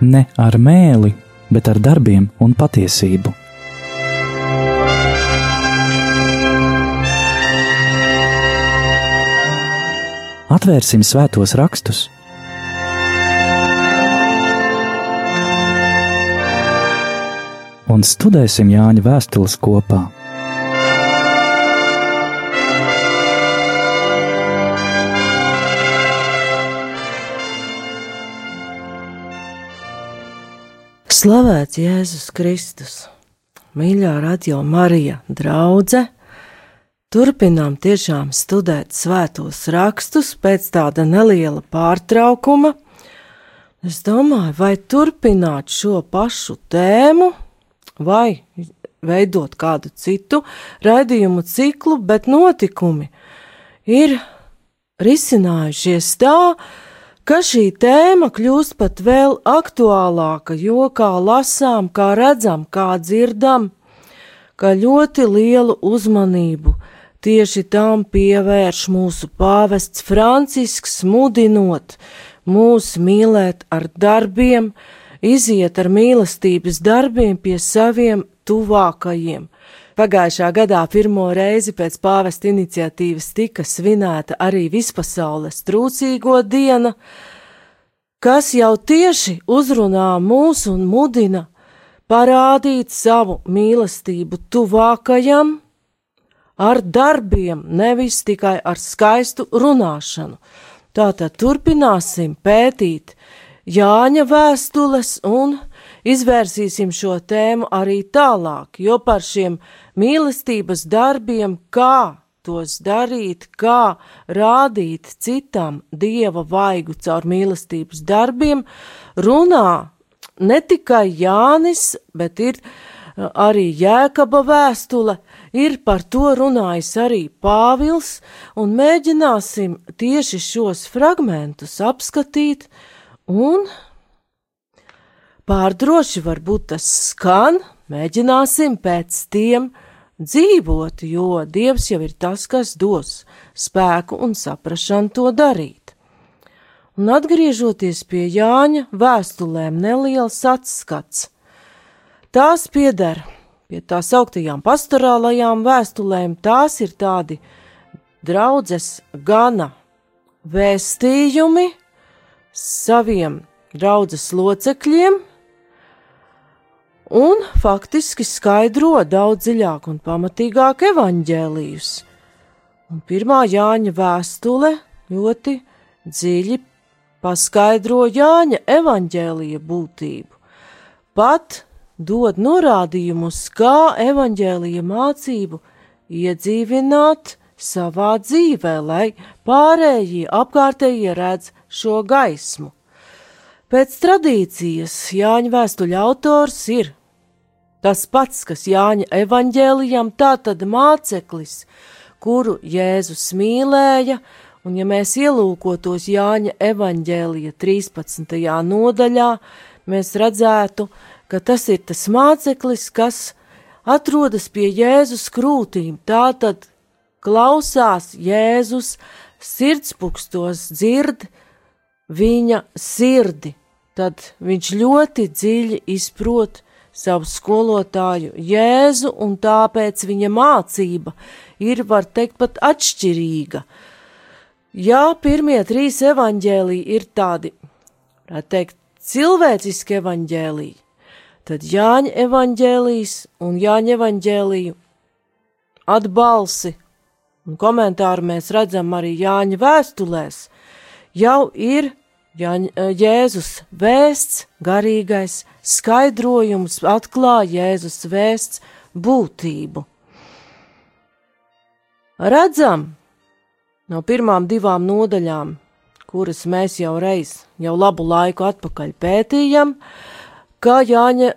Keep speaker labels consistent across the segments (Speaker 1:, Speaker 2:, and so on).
Speaker 1: ne ar mēli, bet ar darbiem un patiesību. Atvērsim svētos rakstus un studēsim Jāņa vēstules kopā.
Speaker 2: Slavēts Jēzus Kristus, mīļā radio Marija draudzene! Turpinām tiešām studēt svētos rakstus pēc tāda neliela pārtraukuma. Es domāju, vai turpināt šo pašu tēmu, vai veidot kādu citu raidījumu ciklu, bet notikumi ir risinājušies tā, ka ka šī tēma kļūst pat vēl aktuālāka, jo kā lasām, kā redzam, kā dzirdam, ka ļoti lielu uzmanību tieši tam pievērš mūsu pāvests Francisks, mudinot mūs mīlēt ar darbiem, iziet ar mīlestības darbiem pie saviem tuvākajiem. Pagājušā gadā pirmo reizi pēc pāvesta iniciatīvas tika svinēta arī vispasaules trūcīgo diena, kas jau tieši uzrunā mūs un mudina parādīt savu mīlestību tuvākajam ar darbiem, nevis tikai ar skaistu runāšanu. Tātad turpināsim pētīt Jāņa vēstules un izvērsīsim šo tēmu arī tālāk, jo par šiem mīlestības darbiem, kā tos darīt, kā rādīt citam dieva vaigu caur mīlestības darbiem, runā ne tikai Jānis, bet ir uh, arī Jēkaba vēstule, ir par to runājis arī Pāvils, un mēģināsim tieši šos fragmentus apskatīt un pārdroši varbūt tas skan, mēģināsim pēc tiem dzīvot, jo Dievs jau ir tas, kas dos spēku un saprašanu to darīt. Un atgriežoties pie Jāņa vēstulēm, neliels atskats. Tās pieder pie tā sauktajām pastorālajām vēstulēm, tās ir tādi draudzes gana vēstījumi saviem draudzes locekļiem, un faktiski skaidro daudz dziļāk un pamatīgāk evaņģēlijus. Un pirmā Jāņa vēstule ļoti dziļi paskaidro Jāņa evaņģēlija būtību. Pat dod norādījumus, kā evaņģēlija mācību iedzīvināt savā dzīvē, lai pārējie apkārtējie redz šo gaismu. Pēc tradīcijas Jāņa vēstuļa autors ir Tas pats, kas Jāņa evaņģēlijam, tā tad māceklis, kuru Jēzus mīlēja, un ja mēs ielūkotos Jāņa evaņģēlija 13. nodaļā, mēs redzētu, ka tas ir tas māceklis, kas atrodas pie Jēzus krūtīm, tā tad klausās Jēzus sirdspūkstos, dzird viņa sirdi, tad viņš ļoti dziļi izprot savu skolotāju Jēzu, un tāpēc viņa mācība ir, var teikt, pat atšķirīga. Jā, pirmie trīs evaņģēliji ir tādi, varētu teikt, cilvēciski evaņģēliji, tad Jāņa evaņģēlijs un Jāņa evaņģēliju atbalsi un komentāru mēs redzam arī Jāņa vēstulēs, jau ir Ja Jēzus vēsts, garīgais skaidrojums atklāja Jēzus vēsts būtību. Redzam no pirmām divām nodaļām, kuras mēs jau reiz, jau labu laiku atpakaļ pētījam, ka Jāņa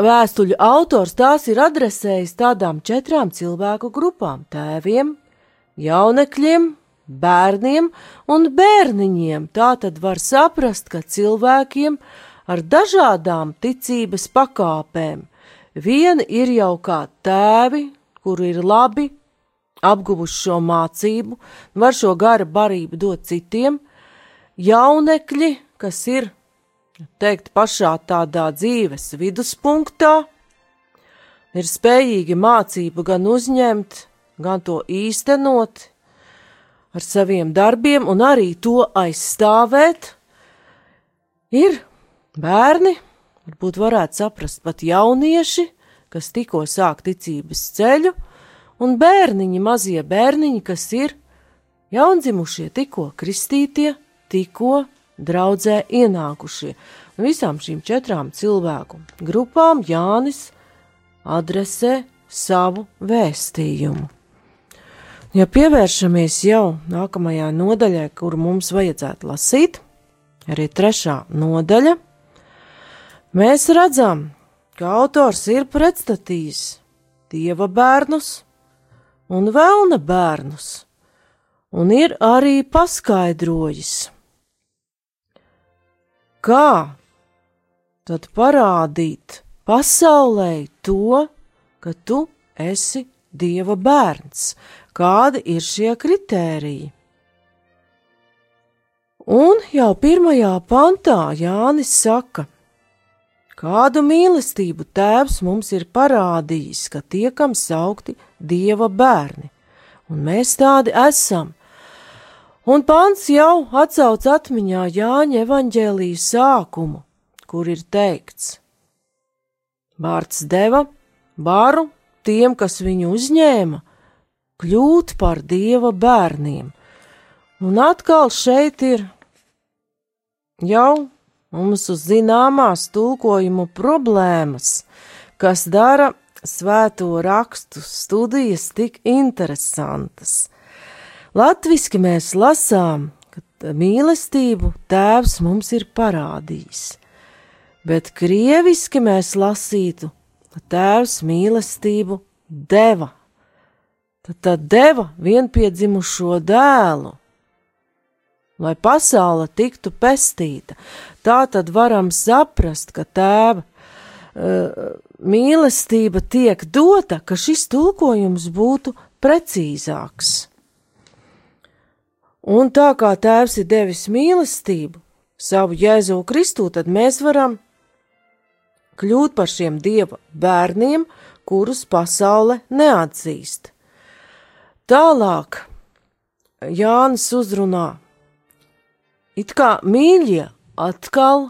Speaker 2: vēstuļu autors tās ir adresējis tādām četrām cilvēku grupām - tēviem, jaunekļiem, bērniem un bērniņiem. Tā tad var saprast, ka cilvēkiem ar dažādām ticības pakāpēm. Viena ir jau kā tēvi, kuri ir labi, apguvuši šo mācību, var šo gara barību dot citiem, jaunekļi, kas ir teikt, pašā tādā dzīves viduspunktā, ir spējīgi mācību gan uzņemt, gan to īstenot ar saviem darbiem un arī to aizstāvēt, ir bērni, varbūt varētu saprast pat jaunieši, kas tikko sāk ticības ceļu, un bērniņi, mazie bērniņi, kas ir jaundzimušie, tikko kristītie, tikko draudzē ienākušie. Un visām šīm četrām cilvēku grupām Jānis adresē savu vēstījumu. Ja pievēršamies jau nākamajā nodaļai, kuru mums vajadzētu lasīt, arī trešā nodaļa, mēs redzam, ka autors ir pretstatījis dieva bērnus un vēlna bērnus, un ir arī paskaidrojis, kā tad parādīt pasaulē to, ka tu esi Dieva bērns, kādi ir šie kritēriji. Un jau pirmajā pantā Jānis saka, kādu mīlestību tēvs mums ir parādījis, ka tiekam saukti Dieva bērni, un mēs tādi esam. Un pants jau atsauc atmiņā Jāņa evaņģēlijas sākumu, kur ir teikts: Vārds deva varu tiem, kas viņu uzņēma, kļūt par dieva bērniem. Un atkal šeit ir jau mums uz zināmās tulkojumu problēmas, kas dara svēto rakstu studijas tik interesantas. Latviski mēs lasām, ka mīlestību tēvs mums ir parādījis bet krieviski mēs lasītu, ka tēvs mīlestību deva. Tad, tad deva vienpiedzimušo dēlu, lai pasaule tiktu pestīta. Tā tad varam saprast, ka tēva uh, mīlestība tiek dota, ka šis tulkojums būtu precīzāks. Un tā kā tēvs ir devis mīlestību, savu Jēzu Kristu, tad mēs varam kļūt par šiem dieva bērniem, kurus pasaule neatzīst. Tālāk Jānis uzrunā, it kā mīļie atkal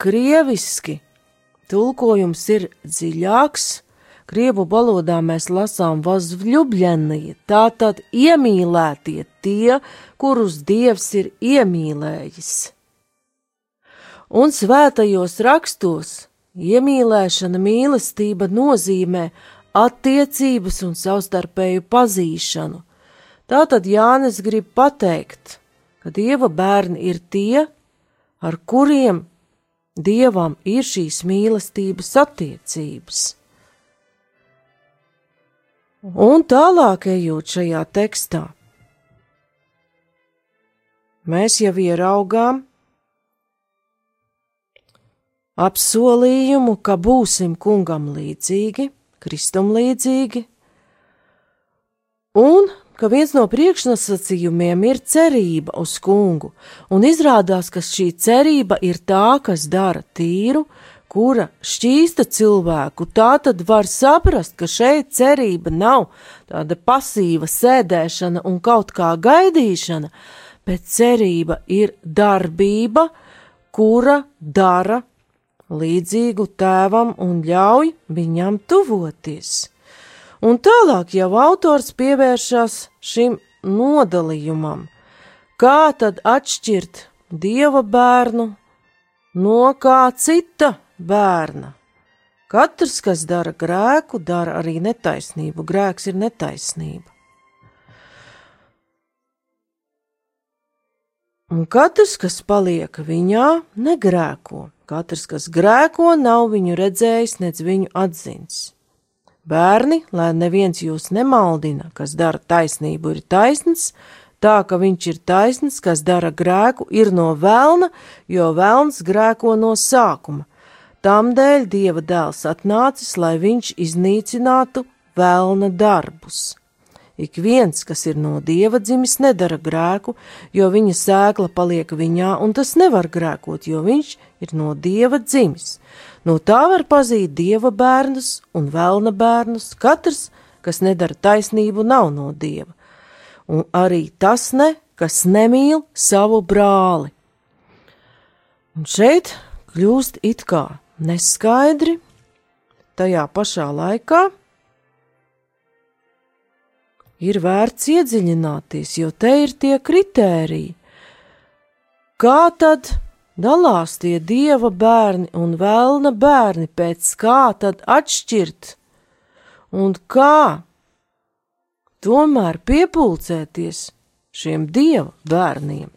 Speaker 2: krieviski, tulkojums ir dziļāks, krievu valodā mēs lasām vazvļubļenie, tātad iemīlētie tie, kurus dievs ir iemīlējis. Un svētajos rakstos iemīlēšana, mīlestība nozīmē attiecības un savstarpēju pazīšanu. Tātad Jānis grib pateikt, ka dieva bērni ir tie, ar kuriem dievam ir šīs mīlestības attiecības. Un tālāk ejot šajā tekstā, mēs jau ieraugām, apsolījumu, ka būsim kungam līdzīgi, Kristum līdzīgi, un ka viens no priekšnosacījumiem ir cerība uz kungu, un izrādās, ka šī cerība ir tā, kas dara tīru, kura šķīsta cilvēku, tā tad var saprast, ka šeit cerība nav tāda pasīva sēdēšana un kaut kā gaidīšana, bet cerība ir darbība, kura dara līdzīgu tēvam un ļauj viņam tuvoties. Un tālāk jau autors pievēršas šim nodalījumam, kā tad atšķirt dieva bērnu no kā cita bērna. Katrs, kas dara grēku, dara arī netaisnību. Grēks ir netaisnība. Un katrs, kas paliek viņā, negrēko. Katrs, kas grēko, nav viņu redzējis, nec viņu atzins. Bērni, lai neviens jūs nemaldina, kas dara taisnību, ir taisns, tā ka viņš ir taisns, kas dara grēku, ir no vēlna, jo vēlns grēko no sākuma. Tādēļ Dieva dēls atnācis, lai viņš iznīcinātu vēlna darbus. Ik viens, kas ir no dieva dzimis, nedara grēku, jo viņa sēkla paliek viņā, un tas nevar grēkot, jo viņš ir no dieva dzimis. No tā var pazīt dieva bērnus un vēlna bērnus. Katrs, kas nedara taisnību, nav no dieva. Un arī tas ne, kas nemīl savu brāli. Un šeit kļūst it kā neskaidri, tajā pašā laikā ir vērts iedziļināties, jo te ir tie kritēriji. Kā tad dalās tie dieva bērni un vēlna bērni, pēc kā tad atšķirt un kā tomēr piepulcēties šiem dieva bērniem?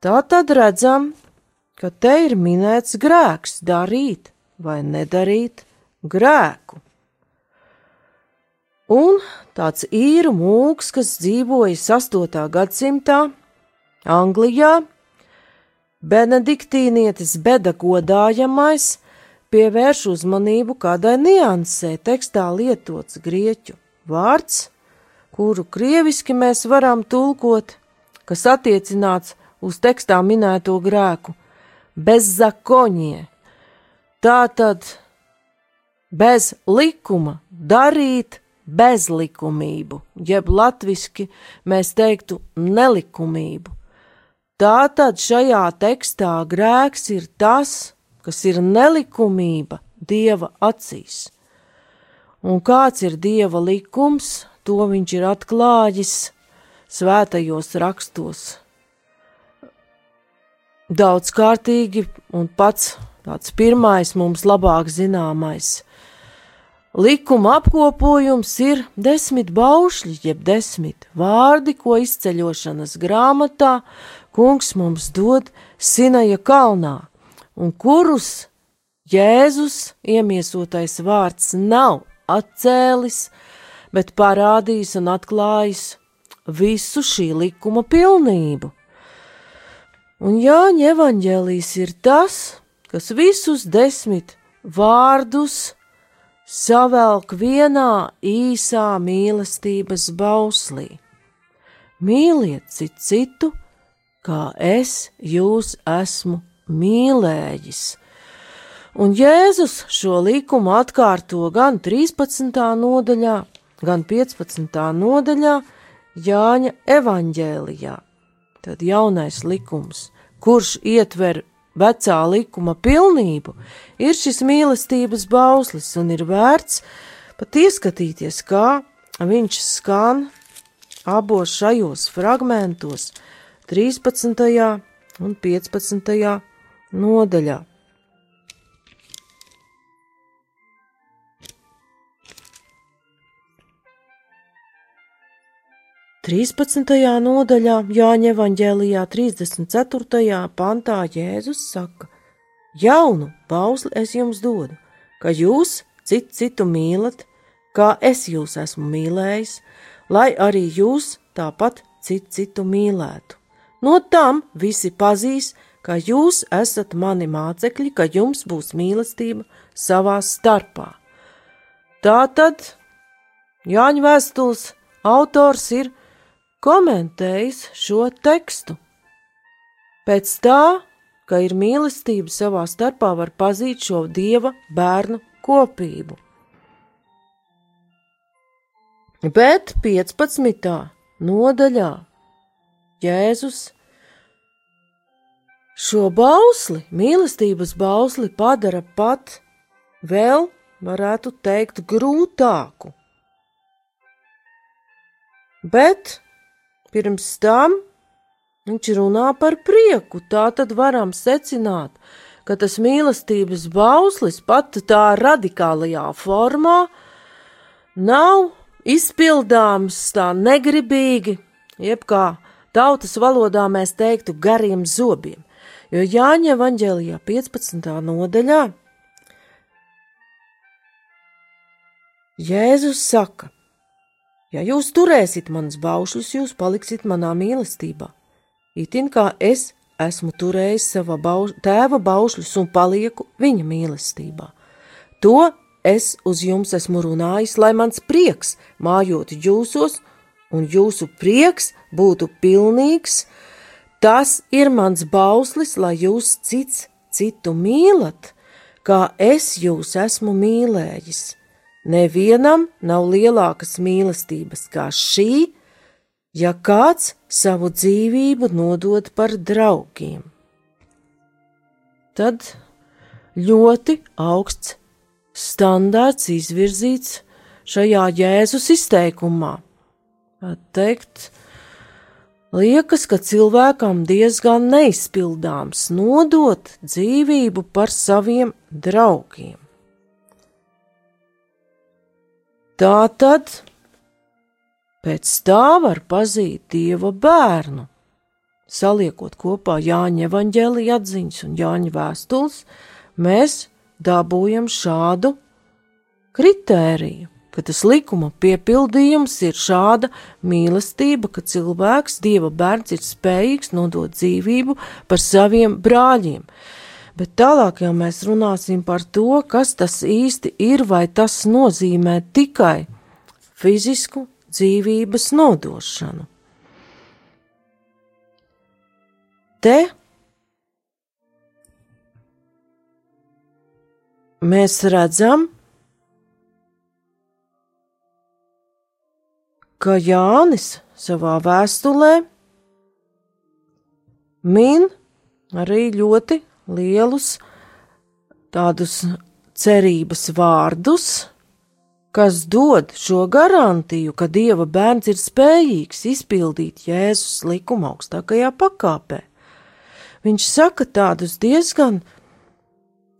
Speaker 2: Tā tad redzam, ka te ir minēts grēks darīt vai nedarīt grēku. Un tāds īru mūks, kas dzīvoja 8. gadsimtā Anglijā, Benediktīnietis beda godājamais pievērš uzmanību kādai niansē tekstā lietots grieķu vārds, kuru krieviski mēs varam tulkot, kas attiecināts uz tekstā minēto grēku - bezzakoņie. Tātad bez likuma darīt bezlikumību, jeb latviski mēs teiktu nelikumību. Tātad šajā tekstā grēks ir tas, kas ir nelikumība Dieva acīs. Un kāds ir Dieva likums, to viņš ir atklājis svētajos rakstos. Daudz kārtīgi un pats tāds pirmais mums labāk zināmais Likuma apkopojums ir desmit baušļi, jeb desmit vārdi, ko izceļošanas grāmatā kungs mums dod Sinaja kalnā, un kurus Jēzus iemiesotais vārds nav atcēlis, bet parādījis un atklājis visu šī likuma pilnību. Un Jāņa evaņģēlīs ir tas, kas visus desmit vārdus savelk vienā īsā mīlestības bauslī. Mīliet citu citu, kā es jūs esmu mīlējis. Un Jēzus šo likumu atkārto gan 13. nodaļā, gan 15. nodaļā Jāņa evaņģēlijā. Tad jaunais likums, kurš ietver vecā likuma pilnību, ir šis mīlestības bauslis un ir vērts pat ieskatīties, kā viņš skan abos šajos fragmentos, 13. un 15. nodaļā. 13. nodaļā Jāņa evanģēlijā 34. pantā Jēzus saka: Jaunu bausli es jums dodu, ka jūs citu citu mīlat, kā es jūs esmu mīlējis, lai arī jūs tāpat citu citu mīlētu. No tam visi pazīs, ka jūs esat mani mācekļi, ka jums būs mīlestība savā starpā. Tātad Jāņa vēstules autors ir komentējis šo tekstu. Pēc tā, ka ir mīlestība savā starpā, var pazīt šo dieva bērnu kopību. Bet 15. nodaļā Jēzus šo bausli, mīlestības bausli, padara pat vēl, varētu teikt, grūtāku. Bet Pirms tam viņš runā par prieku, tā tad varam secināt, ka tas mīlestības bauslis pat tā radikālajā formā nav izpildāms tā negribīgi, jeb kā tautas valodā mēs teiktu gariem zobiem, jo Jāņa evaņģēlijā 15. nodaļā Jēzus saka – Ja jūs turēsiet manas baušļus, jūs paliksiet manā mīlestībā. Itin kā es esmu turējis sava bauš, tēva baušļus un palieku viņa mīlestībā. To es uz jums esmu runājis, lai mans prieks mājotu jūsos, un jūsu prieks būtu pilnīgs. Tas ir mans bauslis, lai jūs cits citu mīlat, kā es jūs esmu mīlējis. Nevienam nav lielākas mīlestības kā šī, ja kāds savu dzīvību nodod par draugiem. Tad ļoti augsts standārts izvirzīts šajā Jēzus izteikumā. Teikt, liekas, ka cilvēkam diezgan neizpildāms nodot dzīvību par saviem draugiem. Tā tad pēc tā var pazīt dieva bērnu. Saliekot kopā Jāņa evaņģēlija atziņas un Jāņa vēstules, mēs dabūjam šādu kritēriju, ka tas likuma piepildījums ir šāda mīlestība, ka cilvēks, dieva bērns, ir spējīgs nodot dzīvību par saviem brāļiem. Bet tālāk jau mēs runāsim par to, kas tas īsti ir, vai tas nozīmē tikai fizisku dzīvības nodošanu. Te mēs redzam, ka Jānis savā vēstulē min arī ļoti lielus tādus cerības vārdus, kas dod šo garantiju, ka Dieva bērns ir spējīgs izpildīt Jēzus likuma augstākajā pakāpē. Viņš saka tādus diezgan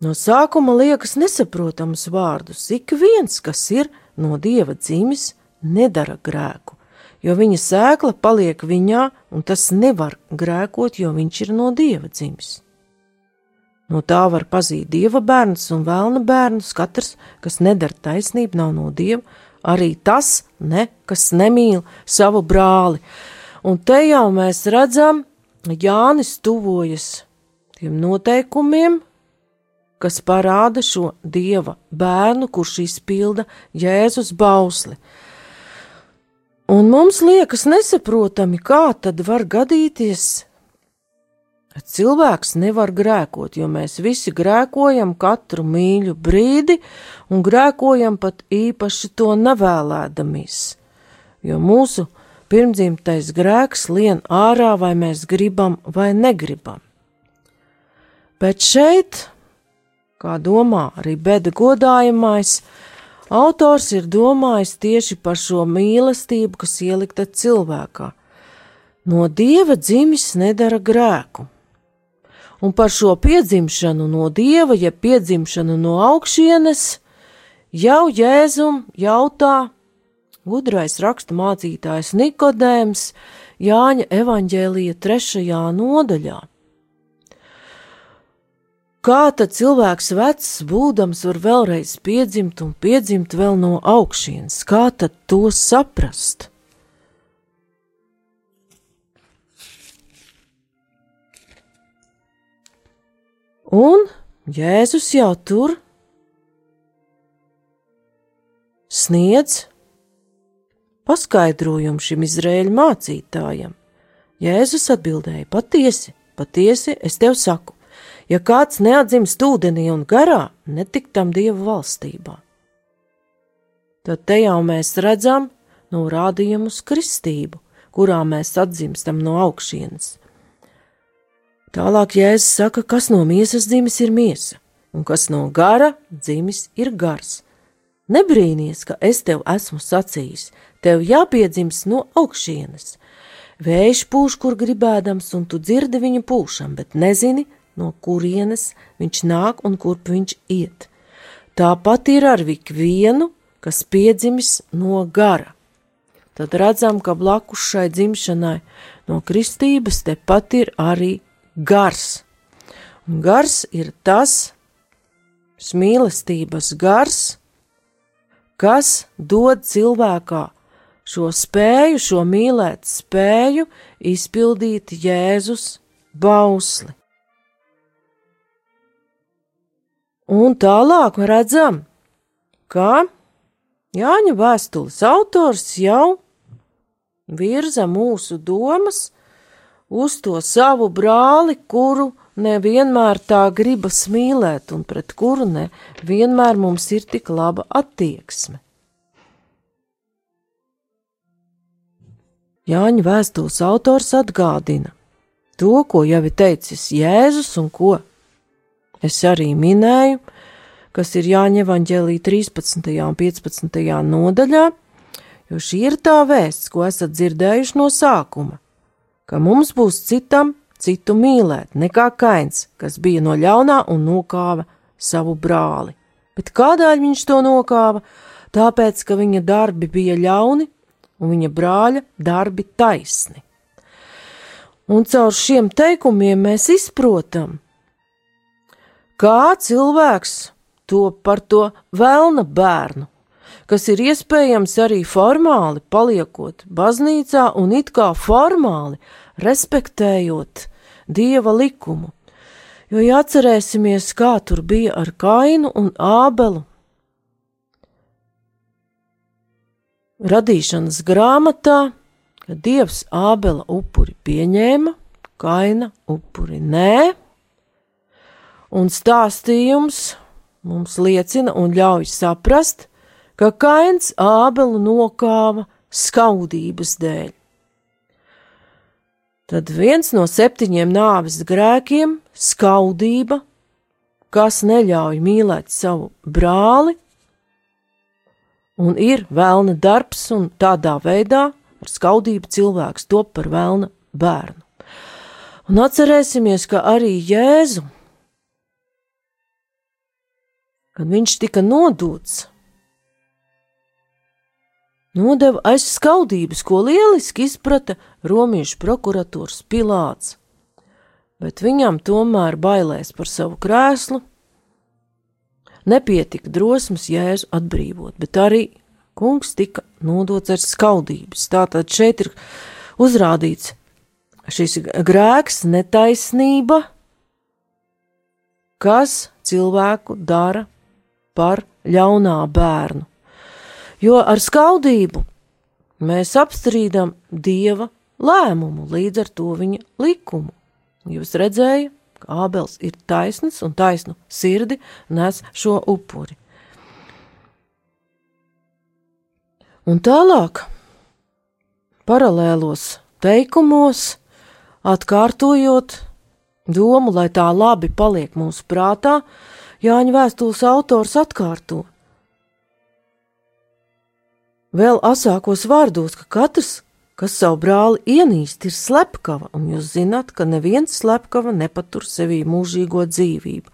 Speaker 2: no sākuma liekas nesaprotamus vārdus. Ik viens, kas ir no Dieva dzimis, nedara grēku, jo viņa sēkla paliek viņā, un tas nevar grēkot, jo viņš ir no Dieva dzimis. No tā var pazīt dieva bērns un vēlna bērns. Katrs, kas nedara taisnību, nav no dieva. Arī tas, ne, kas nemīl savu brāli. Un te jau mēs redzam, Jānis tuvojas tiem noteikumiem, kas parāda šo dieva bērnu, kurš izpilda Jēzus bausli. Un mums liekas nesaprotami, kā tad var gadīties, Cilvēks nevar grēkot, jo mēs visi grēkojam katru mīļu brīdi un grēkojam pat īpaši to nevēlēdamies, jo mūsu pirmdzimtais grēks lien ārā, vai mēs gribam vai negribam. Bet šeit, kā domā arī beda godājamais, autors ir domājis tieši par šo mīlestību, kas ielikta cilvēkā. No dieva dzimis nedara grēku un par šo piedzimšanu no dieva, ja piedzimšanu no augšienes, jau Jēzum jautā gudrais rakstu mācītājs Nikodēms Jāņa evaņģēlija trešajā nodaļā. Kā tad cilvēks vecs, būdams, var vēlreiz piedzimt un piedzimt vēl no augšienes? Kā tad to saprast? Un Jēzus jau tur sniedz paskaidrojumu šim izrēļu mācītājam. Jēzus atbildēja: Patiesi, patiesi, es tev saku, ja kāds neatzimst ūdenī un garā, netikt tam dievu valstībā. Tad te jau mēs redzam norādījumu uz kristību, kurā mēs atzimstam no augšienes. Tālāk Jēzus saka, kas no miesas dzimis ir miesa, un kas no gara dzimis ir gars. Nebrīnīties, ka es tev esmu sacījis, tev jāpiedzimst no augšienes. Vējš pūš, kur gribēdams, un tu dzirdi viņu pūšam, bet nezini, no kurienes viņš nāk un kurp viņš iet. Tāpat ir ar ikvienu, kas piedzimis no gara. Tad redzam, ka blakus šai dzimšanai no kristības tepat ir arī gars. Un gars ir tas mīlestības gars, kas dod cilvēkā šo spēju, šo mīlēt spēju izpildīt Jēzus bausli. Un tālāk redzam, ka Jāņa vēstules autors jau virza mūsu domas uz to savu brāli, kuru nevienmēr tā gribas mīlēt un pret kuru nevienmēr mums ir tik laba attieksme. Jāņa vēstules autors atgādina to, ko jau ir teicis Jēzus un ko es arī minēju, kas ir Jāņa evaņģēlī 13. un 15. nodaļā, jo šī ir tā vēsts, ko esat dzirdējuši no sākuma, ka mums būs citam citu mīlēt, nekā kains, kas bija no ļaunā un nokāva savu brāli. Bet kādēļ viņš to nokāva? Tāpēc, ka viņa darbi bija ļauni un viņa brāļa darbi taisni. Un caur šiem teikumiem mēs izprotam, kā cilvēks to par to vēlna bērnu, kas ir iespējams arī formāli paliekot baznīcā un it kā formāli respektējot dieva likumu. Jo, ja atcerēsimies, kā tur bija ar Kainu un Ābelu, radīšanas grāmatā, ka dievs ābela upuri pieņēma, kaina upuri nē, un stāstījums mums liecina un ļauj saprast, ka kains ābelu nokāva skaudības dēļ. Tad viens no septiņiem nāves grēkiem - skaudība, kas neļauj mīlēt savu brāli, un ir vēlna darbs, un tādā veidā ar skaudību cilvēks top par vēlna bērnu. Un atcerēsimies, ka arī Jēzu, kad viņš tika nodots, nodeva aiz skaudības, ko lieliski izprata romiešu prokurators Pilāts, bet viņam tomēr bailēs par savu krēslu nepietika drosmes jēzu atbrīvot, bet arī kungs tika nodots ar skaudības. Tātad šeit ir uzrādīts šis grēks, netaisnība, kas cilvēku dara par ļaunā bērnu. Jo ar skaudību mēs apstrīdam dieva lēmumu, līdz ar to viņa likumu. Jūs redzējāt, ka Ābels ir taisns un taisnu sirdi nes šo upuri. Un tālāk, paralēlos teikumos, atkārtojot domu, lai tā labi paliek mūsu prātā, Jāņa vēstules autors atkārto. Vēl asākos vārdos, ka katrs kas savu brāli ienīst, ir slepkava, un jūs zināt, ka neviens slepkava nepatur sevī mūžīgo dzīvību,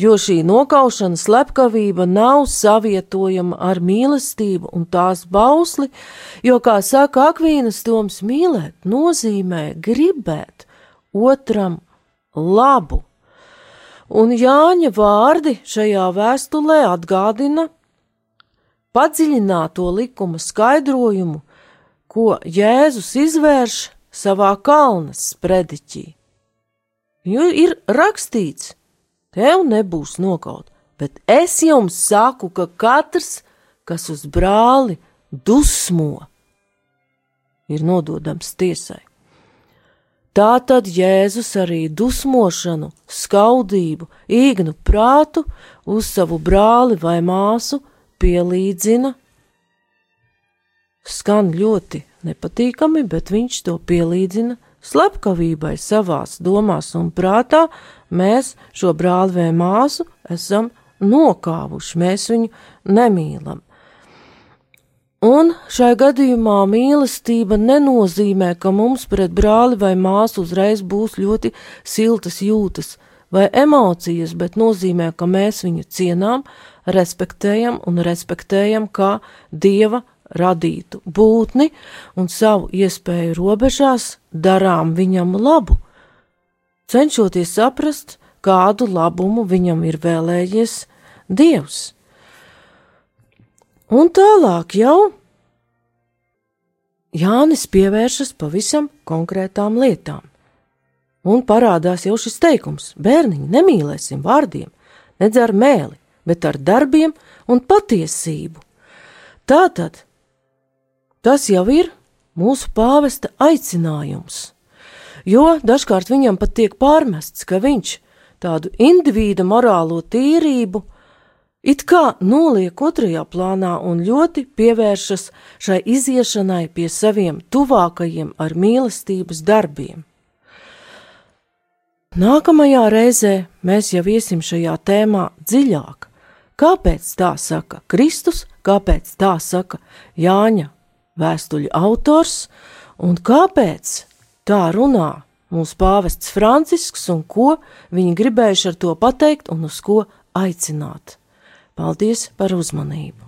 Speaker 2: jo šī nokaušana slepkavība nav savietojama ar mīlestību un tās bausli, jo, kā saka Akvīnas Toms, mīlēt nozīmē gribēt otram labu. Un Jāņa vārdi šajā vēstulē atgādina padziļināto likuma skaidrojumu, ko Jēzus izvērš savā kalna sprediķī. Jo ir rakstīts, tev nebūs nokaut, bet es jums saku, ka katrs, kas uz brāli dusmo, ir nododams tiesai. Tā tad Jēzus arī dusmošanu, skaudību, īgnu prātu uz savu brāli vai māsu pielīdzina skan ļoti nepatīkami, bet viņš to pielīdzina slepkavībai savās domās un prātā. Mēs šo brāli vai māsu esam nokāvuši, mēs viņu nemīlam. Un šai gadījumā mīlestība nenozīmē, ka mums pret brāli vai māsu uzreiz būs ļoti siltas jūtas vai emocijas, bet nozīmē, ka mēs viņu cienām, respektējam un respektējam kā dieva radītu būtni un savu iespēju robežās darām viņam labu, cenšoties saprast, kādu labumu viņam ir vēlējies Dievs. Un tālāk jau Jānis pievēršas pavisam konkrētām lietām. Un parādās jau šis teikums: bērniņi, nemīlēsim vārdiem, nedz ar mēli, bet ar darbiem un patiesību. Tātad tas jau ir mūsu pāvesta aicinājums, jo dažkārt viņam pat tiek pārmests, ka viņš tādu individu morālo tīrību it kā noliek otrajā plānā un ļoti pievēršas šai iziešanai pie saviem tuvākajiem ar mīlestības darbiem. Nākamajā reizē mēs jau iesim šajā tēmā dziļāk. Kāpēc tā saka Kristus, kāpēc tā saka Jāņa vēstuļu autors un kāpēc tā runā mūsu pāvests Francisks un ko viņi gribējuši ar to pateikt un uz ko aicināt. Paldies par uzmanību!